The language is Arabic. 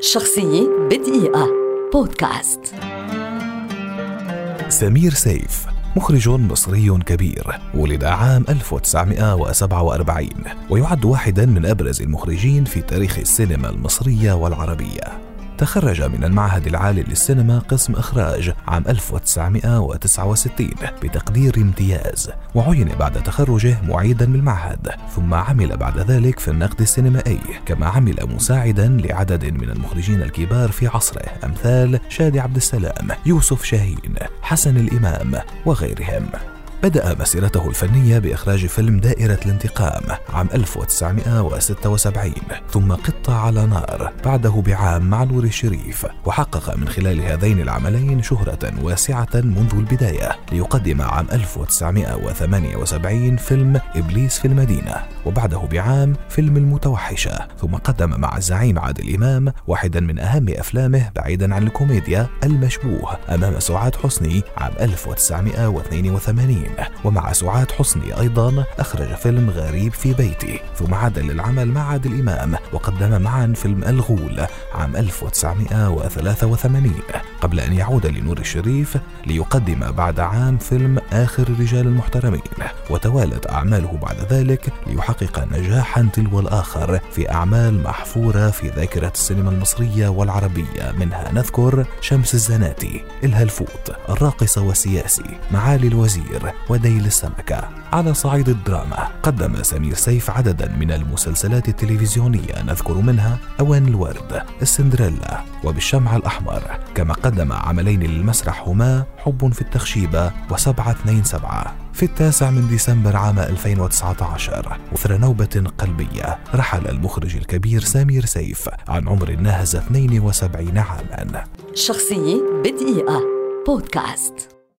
شخصية بدقيقة. بودكاست. سمير سيف مخرج مصري كبير ولد عام 1947 ويعد واحدا من أبرز المخرجين في تاريخ السينما المصرية والعربية. تخرج من المعهد العالي للسينما قسم إخراج عام 1969 بتقدير امتياز وعين بعد تخرجه معيدا بالمعهد ثم عمل بعد ذلك في النقد السينمائي كما عمل مساعدا لعدد من المخرجين الكبار في عصره أمثال شادي عبد السلام يوسف شاهين حسن الإمام وغيرهم. بدأ مسيرته الفنية بإخراج فيلم دائرة الانتقام عام 1976 ثم قطة على نار بعده بعام مع نور الشريف وحقق من خلال هذين العملين شهرة واسعة منذ البداية ليقدم عام 1978 فيلم إبليس في المدينة وبعده بعام فيلم المتوحشة ثم قدم مع الزعيم عادل إمام واحدا من أهم أفلامه بعيدا عن الكوميديا المشبوه أمام سعاد حسني عام 1982 ومع سعاد حسني أيضا أخرج فيلم غريب في بيتي ثم عاد للعمل مع عادل إمام وقدم معا فيلم الغول عام 1983 قبل أن يعود لنور الشريف ليقدم بعد عام فيلم آخر الرجال المحترمين. وتوالت أعماله بعد ذلك ليحقق نجاحا تلو الآخر في أعمال محفورة في ذاكرة السينما المصرية والعربية. منها نذكر شمس الزناتي الهلفوت الراقصة والسياسي معالي الوزير وديل السمكة على صعيد الدراما. قدم سمير سيف عددا من المسلسلات التلفزيونية. نذكر منها أوان الورد السندريلا وبالشمع الأحمر. كما قدم عملين للمسرح هما حب في التخشيبة وسبعة اثنين سبعة. في التاسع من ديسمبر عام 2019 أثر نوبة قلبية رحل المخرج الكبير سمير سيف عن عمر ناهز 72 عاما. شخصية بدقيقة. بودكاست.